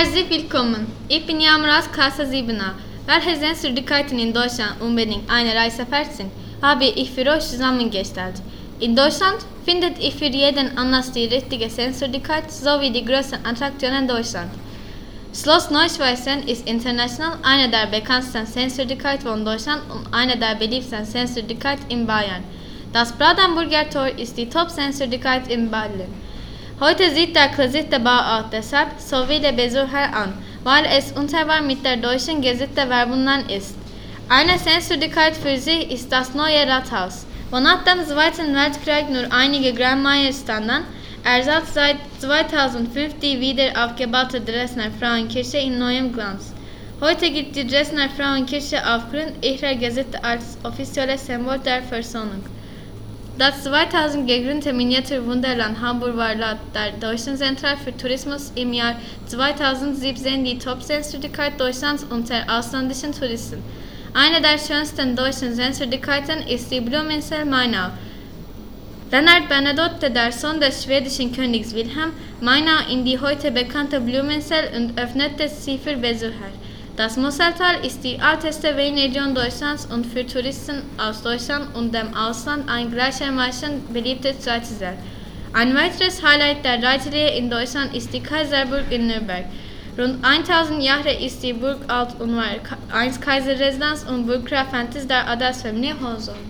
Herzlich willkommen. Ich bin aus Klasse 7a. Welche Sehenswürdigkeiten in Deutschland unbedingt eine Reise wert sind, habe ich für euch zusammengestellt. In Deutschland findet ihr für jeden Anlass die richtige Sehenswürdigkeit sowie die größten Attraktionen Deutschlands. Schloss Neuschwanstein ist international eine der bekanntesten Sehenswürdigkeiten von Deutschland und eine der beliebtesten Sehenswürdigkeiten in Bayern. Das Brandenburger Tor ist die Top-Sehenswürdigkeit in Berlin. Heute sieht der Bauart deshalb so viele Besucher an, weil es unteilbar mit der deutschen Geschichte verbunden ist. Eine Sehenswürdigkeit für sich ist das neue Rathaus, wo nach dem Zweiten Weltkrieg nur einige Grandmeier standen, ersetzt seit 2005 die wieder aufgebaute Dresdner Frauenkirche in neuem Glanz. Heute gilt die Dresdner Frauenkirche aufgrund ihrer Geschichte als offizielles Symbol der Versöhnung. Das 2000 gegründete Miniaturwunderland Hamburg war laut der Deutschen Zentral für Tourismus im Jahr 2017 die Top-Sehenswürdigkeit Deutschlands unter ausländischen Touristen. Eine der schönsten deutschen Sehenswürdigkeiten ist die Blumenfeld Mainau. Leonard Bernadotte, der Sohn des schwedischen Königs Wilhelm, Mainau in die heute bekannte Blumenfeld und öffnete sie für Besucher. Das Mosseltal ist die älteste Weinregion Deutschlands und für Touristen aus Deutschland und dem Ausland ein gleichermaßen beliebtes Reiseziel. Ein weiteres Highlight der Reisereihe in Deutschland ist die Kaiserburg in Nürnberg. Rund 1000 Jahre ist die Burg alt und war einst Kaiserresidenz und Burggrafentis der Adelsfamilie Hohenzollern.